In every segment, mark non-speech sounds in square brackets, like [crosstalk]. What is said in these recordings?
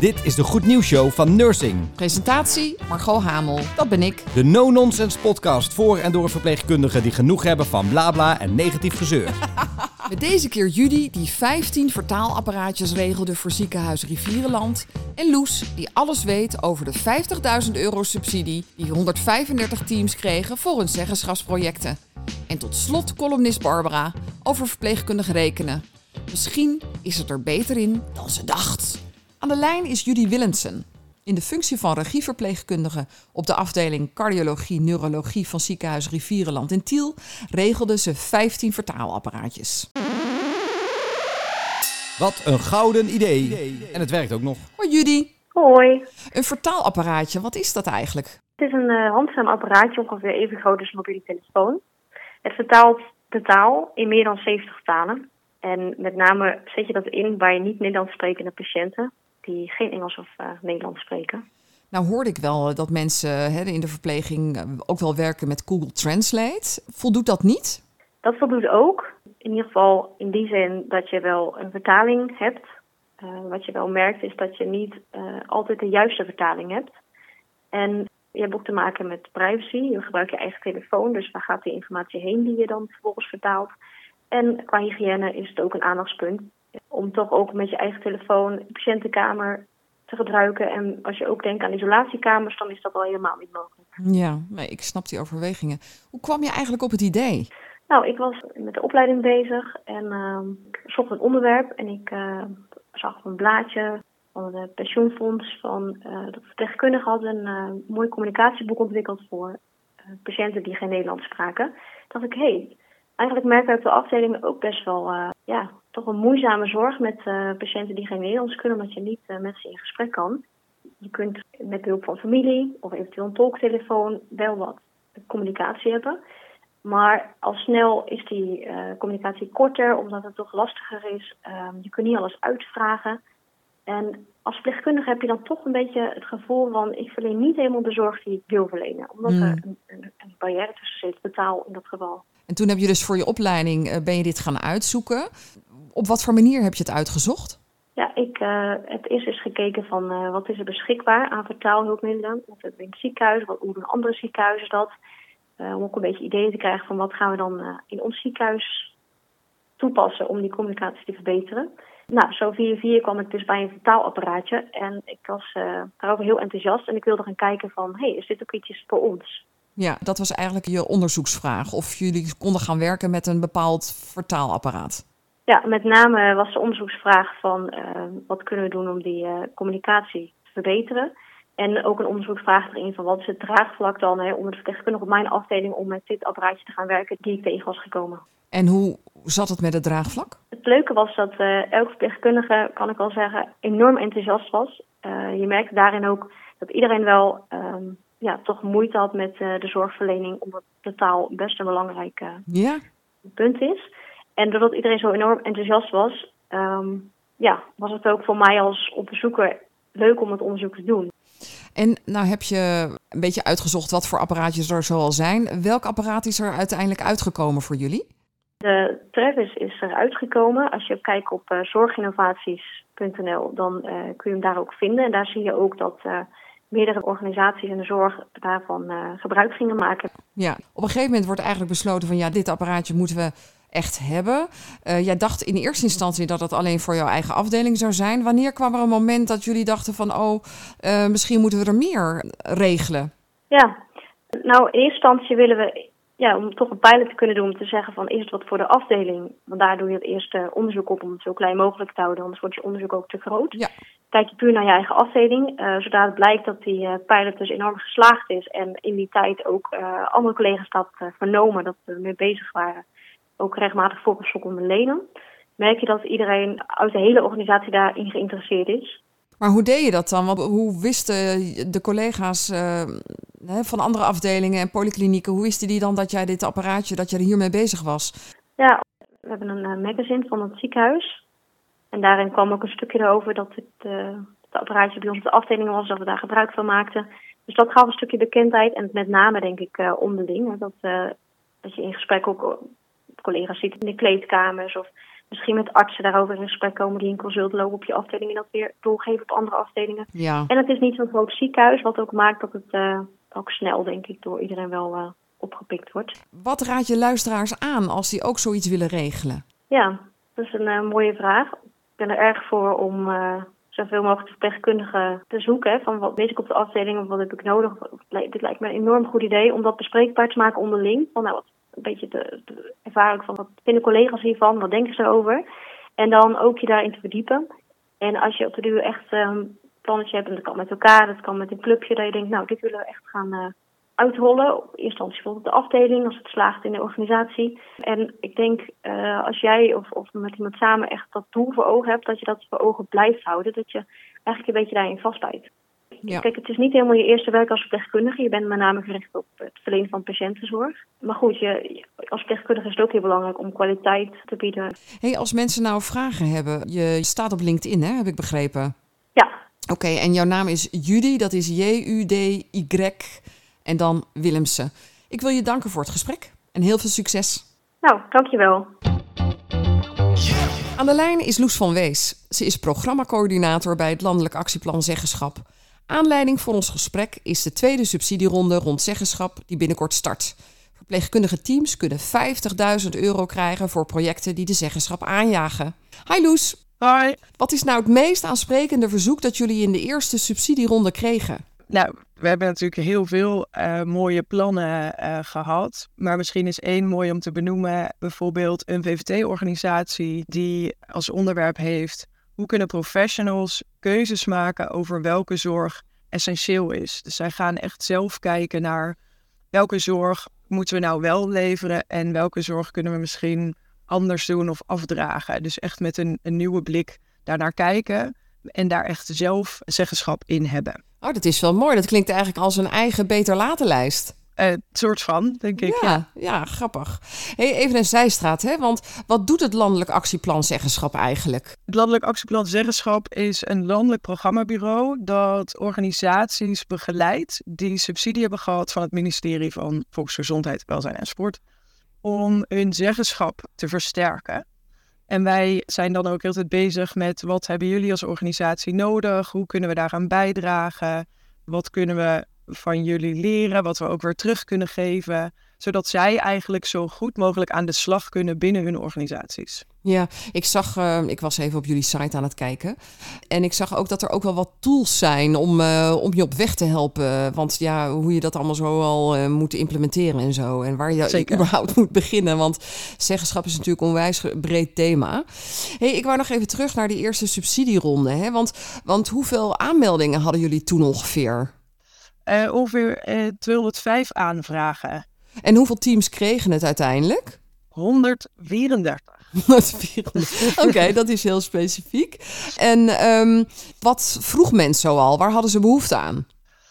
Dit is de Goed Nieuws Show van Nursing. Presentatie Margot Hamel, dat ben ik. De no-nonsense podcast voor en door verpleegkundigen die genoeg hebben van blabla en negatief gezeur. [laughs] Met deze keer Judy, die 15 vertaalapparaatjes regelde voor ziekenhuis Rivierenland. En Loes, die alles weet over de 50.000 euro subsidie die 135 teams kregen voor hun zeggenschapsprojecten. En tot slot columnist Barbara over verpleegkundig rekenen. Misschien is het er beter in dan ze dacht. Aan de lijn is Judy Willemsen. In de functie van regieverpleegkundige op de afdeling cardiologie-neurologie van ziekenhuis Rivierenland in Tiel regelde ze 15 vertaalapparaatjes. Wat een gouden idee. En het werkt ook nog. Hoi Judy, Hoi. een vertaalapparaatje, wat is dat eigenlijk? Het is een eh, handzaam apparaatje, ongeveer even groot als een mobiele telefoon. Het vertaalt de taal in meer dan 70 talen. En met name zet je dat in bij niet Nederlands sprekende patiënten die geen Engels of eh, Nederlands spreken. Nou hoorde ik wel dat mensen hè, in de verpleging eh, ook wel werken met Google Translate. Voldoet dat niet? Dat voldoet ook. In ieder geval in die zin dat je wel een vertaling hebt. Eh, wat je wel merkt is dat je niet eh, altijd de juiste vertaling hebt. En je hebt ook te maken met privacy. Je gebruikt je eigen telefoon, dus waar gaat die informatie heen die je dan vervolgens vertaalt? En qua hygiëne is het ook een aandachtspunt. Om toch ook met je eigen telefoon de patiëntenkamer te gebruiken. En als je ook denkt aan isolatiekamers, dan is dat al helemaal niet mogelijk. Ja, nee, ik snap die overwegingen. Hoe kwam je eigenlijk op het idee? Nou, ik was met de opleiding bezig en ehm, zocht een onderwerp. En ik eh, zag op een blaadje van het pensioenfonds van eh dat verpleegkundigen hadden een eh, mooi communicatieboek ontwikkeld voor patiënten die geen Nederlands spraken. dacht ik, hé, hey, eigenlijk merk ik op de afdeling ook best wel, eh, ja, toch een moeizame zorg met eh, patiënten die geen Nederlands kunnen, omdat je niet eh, met ze in gesprek kan. Je kunt met behulp van familie of eventueel een tolktelefoon wel wat communicatie hebben. Maar al snel is die communicatie korter, omdat het toch lastiger is. Ehm, je kunt niet alles uitvragen. En als verpleegkundige heb je dan toch een beetje het gevoel van... ik verleen niet helemaal de zorg die ik wil verlenen. Omdat Hmm. er een, een, een barrière tussen zit, de taal in dat geval. En toen heb je dus voor je opleiding eh, ben je dit gaan uitzoeken. Op wat voor manier heb je het uitgezocht? Ja, ik eh, heb eerst eens gekeken van eh, wat is er beschikbaar aan vertaalhulpmiddelen. We in het ziekenhuis, wat, hoe doen andere ziekenhuizen dat. Om ook een beetje ideeën te krijgen van wat gaan we dan in ons ziekenhuis toepassen om die communicatie te verbeteren. Nou, zo via via kwam ik dus bij een vertaalapparaatje en ik was daarover heel enthousiast. En ik wilde gaan kijken van, hey, is dit ook iets voor ons? Ja, dat was eigenlijk je onderzoeksvraag. Of jullie konden gaan werken met een bepaald vertaalapparaat. Ja, met name was de onderzoeksvraag van eh, wat kunnen we doen om die eh, communicatie te verbeteren. En ook een onderzoeksvraag erin van wat is het draagvlak dan hè, om het verpleegkundige op mijn afdeling om met dit apparaatje te gaan werken die ik tegen was gekomen. En hoe zat het met het draagvlak? Het leuke was dat eh elke verpleegkundige, kan ik wel zeggen, enorm enthousiast was. Je merkte daarin ook dat iedereen wel ehm, ja, toch moeite had met eh, de zorgverlening, omdat de taal best een belangrijk eh, Ja, punt is. En doordat iedereen zo enorm enthousiast was, ehm, ja, was het ook voor mij als onderzoeker leuk om het onderzoek te doen. en nou heb je een beetje uitgezocht wat voor apparaatjes er zoal zijn. Welk apparaat is er uiteindelijk uitgekomen voor jullie? De Travis is eruit gekomen. Als je kijkt op eh, zorginnovaties.nl, dan kun je hem daar ook vinden. En daar zie je ook dat meerdere organisaties in de zorg daarvan eh, gebruik gingen maken. Ja, op een gegeven moment wordt eigenlijk besloten van ja, dit apparaatje moeten we echt hebben. Eh, jij dacht in eerste instantie dat het alleen voor jouw eigen afdeling zou zijn. Wanneer kwam er een moment dat jullie dachten van oh, eh, misschien moeten we er meer regelen? Ja, nou in eerste instantie willen we, ja, om toch een pilot te kunnen doen, om te zeggen van is het wat voor de afdeling? Want daar doe je het eerste onderzoek op om het zo klein mogelijk te houden, anders wordt je onderzoek ook te groot. Ja. Kijk je puur naar je eigen afdeling, eh zodra het blijkt dat die eh, pilot dus enorm geslaagd is en in die tijd ook eh, andere collega's dat vernomen, dat we ermee bezig waren, ook regelmatig voorgeschot om te lenen, merk je dat iedereen uit de hele organisatie daarin geïnteresseerd is. Maar hoe deed je dat dan? Want hoe wisten de collega's hè, van andere afdelingen en polyklinieken, hoe wisten die dan dat jij dit apparaatje, dat je er hiermee bezig was? Ja, we hebben een magazine van het ziekenhuis. En daarin kwam ook een stukje over dat het, eh, het apparaatje bij ons op de afdeling was, dat we daar gebruik van maakten. Dus dat gaf een stukje bekendheid en met name denk ik eh, onderling. Dat, eh, dat je in gesprek ook collega's ziet in de kleedkamers of misschien met artsen daarover in gesprek komen die een consult lopen op je afdeling en dat weer doorgeven op andere afdelingen. Ja. En het is niet zo'n groot ziekenhuis, wat ook maakt dat het uh, ook snel, denk ik, door iedereen wel uh, opgepikt wordt. Wat raad je luisteraars aan als die ook zoiets willen regelen? Ja, dat is een uh, mooie vraag. Ik ben er erg voor om zoveel mogelijk verpleegkundigen te zoeken. Van wat weet ik op de afdeling of wat heb ik nodig. Dit lijkt me een enorm goed idee om dat bespreekbaar te maken onderling. Van nou, wat een beetje te, te ervaren van wat vinden collega's hiervan, wat denken ze erover. En dan ook je daarin te verdiepen. En als je op de duur echt een ehm, plannetje hebt, en dat kan met elkaar, dat kan met een clubje, dat je denkt, nou, dit willen we echt gaan uh, uitrollen. Op eerste instantie bijvoorbeeld de afdeling, als het slaagt in de organisatie. En ik denk, uh, als jij of, of met iemand samen echt dat doel voor ogen hebt, dat je dat voor ogen blijft houden. Dat je eigenlijk een beetje daarin vastbijt. Ja. Kijk, het is niet helemaal je eerste werk als verpleegkundige. Je bent met name gericht op het verlenen van patiëntenzorg. Maar goed, je, als verpleegkundige is het ook heel belangrijk om kwaliteit te bieden. Hey, als mensen nou vragen hebben, je staat op LinkedIn, hè, heb ik begrepen? Ja. Oké, en jouw naam is Judy, dat is J-U-D-Y en dan Willemsen. Ik wil je danken voor het gesprek en heel veel succes. Nou, dankjewel. Aan de lijn is Loes van Wees. Ze is programmacoördinator bij het Landelijk Actieplan Zeggenschap. Aanleiding voor ons gesprek is de tweede subsidieronde rond zeggenschap die binnenkort start. Verpleegkundige teams kunnen 50.000 euro krijgen voor projecten die de zeggenschap aanjagen. Hi Loes. Hoi. Wat is nou het meest aansprekende verzoek dat jullie in de eerste subsidieronde kregen? Nou, we hebben natuurlijk heel veel uh, mooie plannen uh, gehad. Maar misschien is één mooi om te benoemen. Bijvoorbeeld een VVT-organisatie die als onderwerp heeft hoe kunnen professionals keuzes maken over welke zorg essentieel is. Dus zij gaan echt zelf kijken naar welke zorg moeten we nou wel leveren en welke zorg kunnen we misschien anders doen of afdragen. Dus echt met een, een nieuwe blik daarnaar kijken en daar echt zelf zeggenschap in hebben. Oh, dat is wel mooi. Dat klinkt eigenlijk als een eigen beter laten lijst. Uh, soort van, denk ik. Ja, ja. ja grappig. Hey, even een zijstraat, hè? want wat doet het Landelijk Actieplan Zeggenschap eigenlijk? Het Landelijk Actieplan Zeggenschap is een landelijk programmabureau dat organisaties begeleidt die subsidie hebben gehad van het ministerie van Volksgezondheid, Welzijn en Sport om hun zeggenschap te versterken. En wij zijn dan ook heel tijd bezig met wat hebben jullie als organisatie nodig? Hoe kunnen we daaraan bijdragen? Wat kunnen we van jullie leren, wat we ook weer terug kunnen geven, zodat zij eigenlijk zo goed mogelijk aan de slag kunnen binnen hun organisaties. Ja, ik zag, uh, ik was even op jullie site aan het kijken. En ik zag ook dat er ook wel wat tools zijn om, uh, om je op weg te helpen. Want ja, hoe je dat allemaal zo al uh, moet implementeren en zo. En waar je Zeker. überhaupt moet beginnen. Want zeggenschap is natuurlijk een onwijs breed thema. hey, ik wou nog even terug naar die eerste subsidieronde. Hè? Want, want hoeveel aanmeldingen hadden jullie toen ongeveer? Uh, ongeveer uh, 205 aanvragen. En hoeveel teams kregen het uiteindelijk? 134. Oké, okay, [laughs] dat is heel specifiek. En um, wat vroeg men zoal? Waar hadden ze behoefte aan?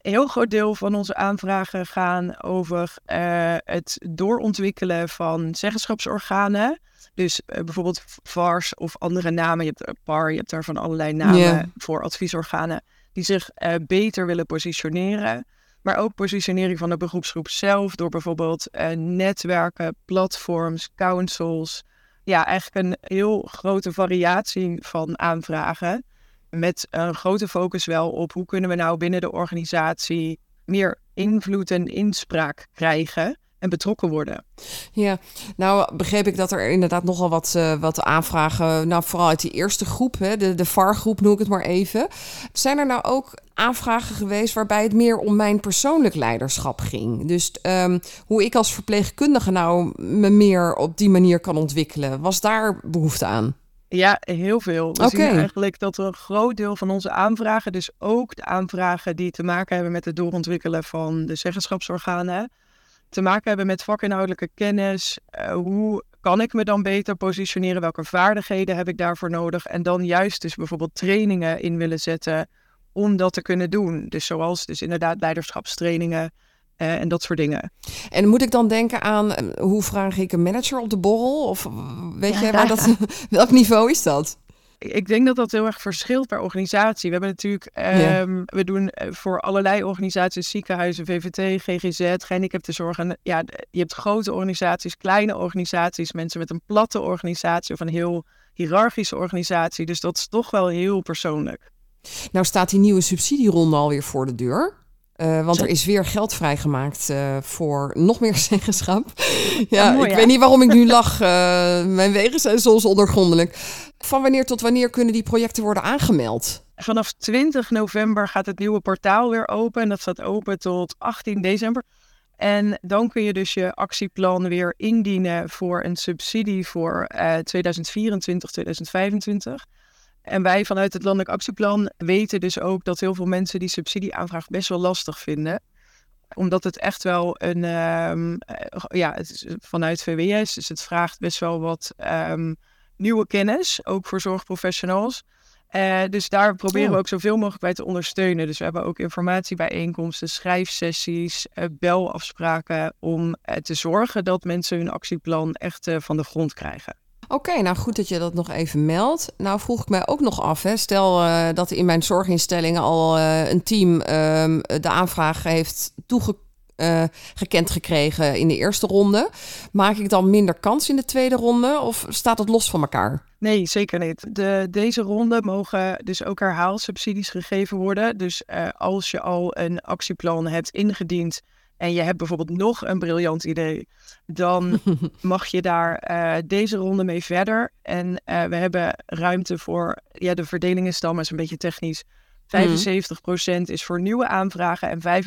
Een heel groot deel van onze aanvragen gaan over uh, het doorontwikkelen van zeggenschapsorganen. Dus uh, bijvoorbeeld VARS of andere namen. Je hebt PAR, je hebt daar van allerlei namen yeah. voor adviesorganen die zich uh, beter willen positioneren. Maar ook positionering van de beroepsgroep zelf door bijvoorbeeld uh, netwerken, platforms, councils. Ja, eigenlijk een heel grote variatie van aanvragen. Met een grote focus wel op hoe kunnen we nou binnen de organisatie meer invloed en inspraak krijgen en betrokken worden. Ja, nou begreep ik dat er inderdaad nogal wat, uh, wat aanvragen, nou vooral uit die eerste groep, hè, de, de VAR-groep noem ik het maar even. Zijn er nou ook aanvragen geweest waarbij het meer om mijn persoonlijk leiderschap ging? Dus um, hoe ik als verpleegkundige nou me meer op die manier kan ontwikkelen, was daar behoefte aan? Ja, heel veel. We okay. zien eigenlijk dat een groot deel van onze aanvragen, dus ook de aanvragen die te maken hebben met het doorontwikkelen van de zeggenschapsorganen, te maken hebben met vakinhoudelijke kennis. Uh, hoe kan ik me dan beter positioneren? Welke vaardigheden heb ik daarvoor nodig? En dan juist dus bijvoorbeeld trainingen in willen zetten om dat te kunnen doen. Dus zoals dus inderdaad leiderschapstrainingen uh, en dat soort dingen. En moet ik dan denken aan hoe vraag ik een manager op de borrel? Of weet ja, jij waar dat, [laughs] [laughs] welk niveau is dat? Ik denk dat dat heel erg verschilt per organisatie. We hebben natuurlijk, ehm, we doen eh, voor allerlei organisaties, ziekenhuizen, VVT, GGZ, gehandicaptenzorg. En ja, je hebt grote organisaties, kleine organisaties, mensen met een platte organisatie of een heel hiërarchische organisatie. Dus dat is toch wel heel persoonlijk. Nou staat die nieuwe subsidieronde alweer voor de deur. Uh, want er is weer geld vrijgemaakt uh, voor nog meer [laughs] zeggenschap. ja, mooi, ik ja. weet niet waarom ik nu lach. Uh, mijn wegen zijn soms ondergrondelijk. Van wanneer tot wanneer kunnen die projecten worden aangemeld? Vanaf 20 november gaat het nieuwe portaal weer open. En dat staat open tot 18 december. En dan kun je dus je actieplan weer indienen voor een subsidie voor 2024, 2025. En wij vanuit het Landelijk Actieplan weten dus ook dat heel veel mensen die subsidieaanvraag best wel lastig vinden. Omdat het echt wel een, um, ja, het is vanuit VWS, dus het vraagt best wel wat um, nieuwe kennis, ook voor zorgprofessionals. Uh, dus daar proberen we oh. ook zoveel mogelijk bij te ondersteunen. Dus we hebben ook informatiebijeenkomsten, schrijfsessies, uh, belafspraken om uh, te zorgen dat mensen hun actieplan echt van de grond krijgen. Oké, nou goed dat je dat nog even meldt. Nou vroeg ik mij ook nog af, hè. stel uh, dat in mijn zorginstellingen al uh, een team uh, de aanvraag heeft toegekend uh, gekregen in de eerste ronde. Maak ik dan minder kans in de tweede ronde of staat het los van elkaar? Nee, zeker niet. De, deze ronde mogen dus ook herhaalsubsidies gegeven worden. Dus als je al een actieplan hebt ingediend en je hebt bijvoorbeeld nog een briljant idee, dan [laughs] mag je daar uh, deze ronde mee verder. En uh, we hebben ruimte voor, ja, de verdeling is dan, maar is een beetje technisch. 75% mm. is voor nieuwe aanvragen en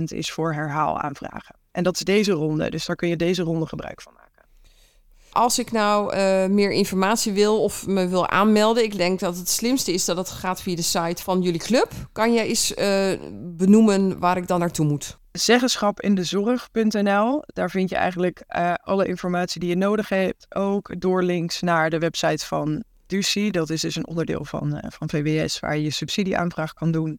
25% is voor herhaalaanvragen. En dat is deze ronde, dus daar kun je deze ronde gebruik van maken. Als ik nou uh, meer informatie wil of me wil aanmelden, ik denk dat het slimste is dat het gaat via de site van jullie club. Kan je eens benoemen waar ik dan naartoe moet? Zeggenschap in de zorg.nl. Daar vind je eigenlijk uh, alle informatie die je nodig hebt. Ook door links naar de website van DUCI. Dat is dus een onderdeel van, uh, van VWS waar je je subsidieaanvraag kan doen.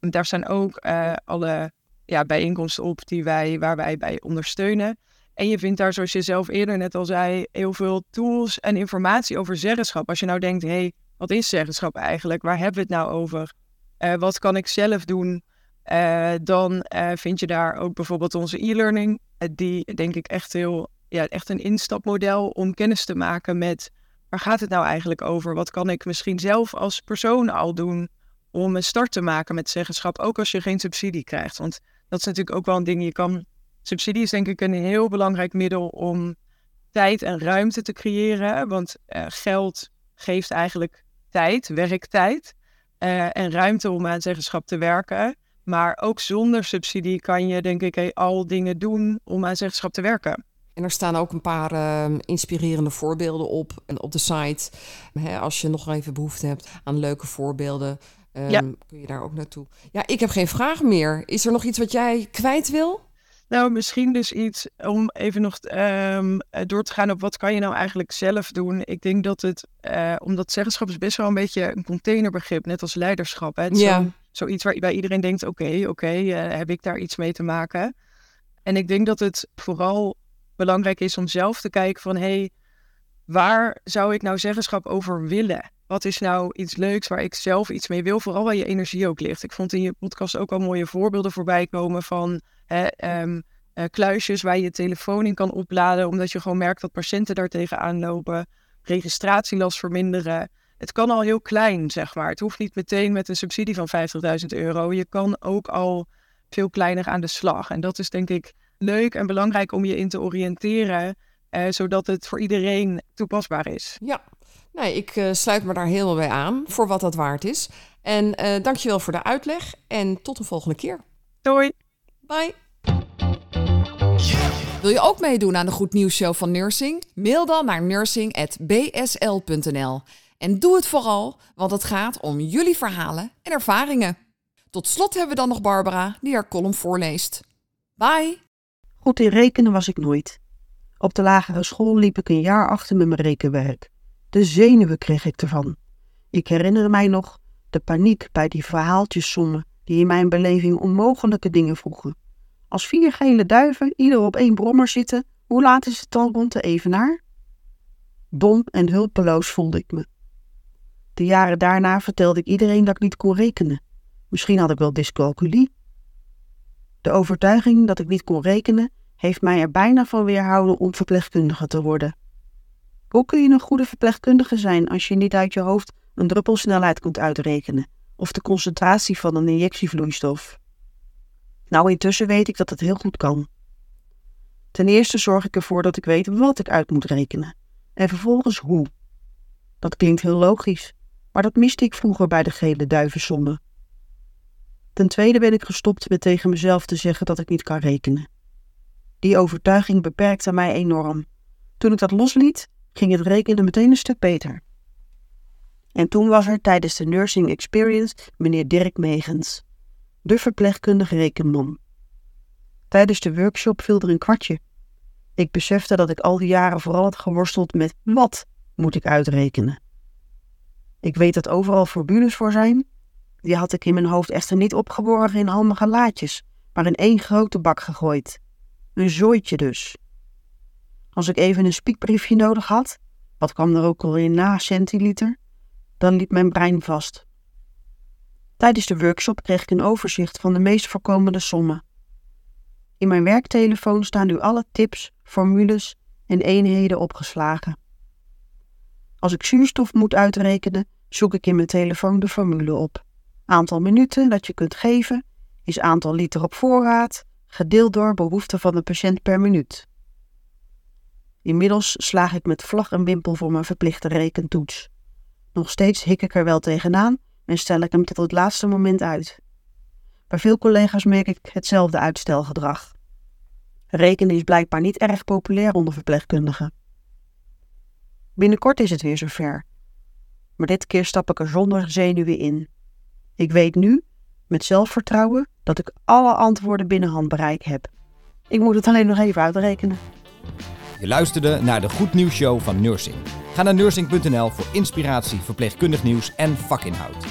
En daar zijn ook uh, alle ja, bijeenkomsten op die wij, waar wij bij ondersteunen. En je vindt daar, zoals je zelf eerder net al zei, heel veel tools en informatie over zeggenschap. Als je nou denkt, hé, hey, wat is zeggenschap eigenlijk? Waar hebben we het nou over? wat kan ik zelf doen uh, dan uh, vind je daar ook bijvoorbeeld onze e-learning. Uh, die denk ik echt heel, ja, echt een instapmodel om kennis te maken met waar gaat het nou eigenlijk over? Wat kan ik misschien zelf als persoon al doen om een start te maken met zeggenschap, ook als je geen subsidie krijgt? Want dat is natuurlijk ook wel een ding. Je kan, subsidie is denk ik een heel belangrijk middel om tijd en ruimte te creëren. Want geld geeft eigenlijk tijd, werktijd en ruimte om aan zeggenschap te werken. Maar ook zonder subsidie kan je, denk ik, al dingen doen om aan zeggenschap te werken. En er staan ook een paar uh, inspirerende voorbeelden op, op de site. Hè, als je nog even behoefte hebt aan leuke voorbeelden, um, kun je daar ook naartoe. Ja, ik heb geen vraag meer. Is er nog iets wat jij kwijt wil? Nou, misschien dus iets om even nog um, door te gaan op wat kan je nou eigenlijk zelf doen. Ik denk dat het, uh, omdat zeggenschap is best wel een beetje een containerbegrip, net als leiderschap. Hè? ja zoiets waarbij iedereen denkt: oké, oké, eh, heb ik daar iets mee te maken? En ik denk dat het vooral belangrijk is om zelf te kijken van hé, hey, waar zou ik nou zeggenschap over willen? Wat is nou iets leuks waar ik zelf iets mee wil? Vooral waar je energie ook ligt. Ik vond in je podcast ook al mooie voorbeelden voorbij komen van hè, um, kluisjes waar je je telefoon in kan opladen, omdat je gewoon merkt dat patiënten daar tegenaan lopen. Registratielast verminderen het kan al heel klein, zeg maar. Het hoeft niet meteen met een subsidie van 50.000 euro. Je kan ook al veel kleiner aan de slag. En dat is denk ik leuk en belangrijk om je in te oriënteren, eh, zodat het voor iedereen toepasbaar is. Ja, nee, ik uh, sluit me daar helemaal bij aan voor wat dat waard is. En uh, dankjewel voor de uitleg en tot de volgende keer. Doei. Bye. Wil je ook meedoen aan de Goed Nieuws Show van Nursing? Mail dan naar nursing.bsl.nl. En doe het vooral, want het gaat om jullie verhalen en ervaringen. Tot slot hebben we dan nog Barbara, die haar column voorleest. Bye! Goed in rekenen was ik nooit. Op de lagere school liep ik een jaar achter met mijn rekenwerk. De zenuwen kreeg ik ervan. Ik herinner mij nog de paniek bij die verhaaltjessommen die in mijn beleving onmogelijke dingen vroegen. Als vier gele duiven ieder op één brommer zitten, hoe laat is het dan rond de evenaar? Dom en hulpeloos voelde ik me. De jaren daarna vertelde ik iedereen dat ik niet kon rekenen. Misschien had ik wel dyscalculie. De overtuiging dat ik niet kon rekenen heeft mij er bijna van weerhouden om verpleegkundige te worden. Hoe kun je een goede verpleegkundige zijn als je niet uit je hoofd een druppelsnelheid kunt uitrekenen of de concentratie van een injectievloeistof? Nou, intussen weet ik dat het heel goed kan. Ten eerste zorg ik ervoor dat ik weet wat ik uit moet rekenen en vervolgens hoe. Dat klinkt heel logisch, maar dat miste ik vroeger bij de gele duivensommen. Ten tweede ben ik gestopt met tegen mezelf te zeggen dat ik niet kan rekenen. Die overtuiging beperkte mij enorm. Toen ik dat losliet, ging het rekenen meteen een stuk beter. En toen was er tijdens de Nursing Experience meneer Dirk Megens, de verpleegkundige rekenman. Tijdens de workshop viel er een kwartje. Ik besefte dat ik al die jaren vooral had geworsteld met wat moet ik uitrekenen. Ik weet dat overal formules voor zijn. Die had ik in mijn hoofd echter niet opgeborgen in handige laadjes, maar in één grote bak gegooid. Een zooitje dus. Als ik even een spiekbriefje nodig had, wat kwam er ook al in na centiliter, dan liep mijn brein vast. Tijdens de workshop kreeg ik een overzicht van de meest voorkomende sommen. In mijn werktelefoon staan nu alle tips, formules en eenheden opgeslagen. Als ik zuurstof moet uitrekenen, zoek ik in mijn telefoon de formule op. Aantal minuten dat je kunt geven is aantal liter op voorraad, gedeeld door behoefte van de patiënt per minuut. Inmiddels slaag ik met vlag en wimpel voor mijn verplichte rekentoets. Nog steeds hik ik er wel tegenaan en stel ik hem tot het laatste moment uit. Bij veel collega's merk ik hetzelfde uitstelgedrag. Rekenen is blijkbaar niet erg populair onder verpleegkundigen. Binnenkort is het weer zover. Maar dit keer stap ik er zonder zenuwen in. Ik weet nu, met zelfvertrouwen, dat ik alle antwoorden binnen handbereik heb. Ik moet het alleen nog even uitrekenen. Je luisterde naar de Goed Nieuws Show van Nursing. Ga naar nursing.nl voor inspiratie, verpleegkundig nieuws en vakinhoud.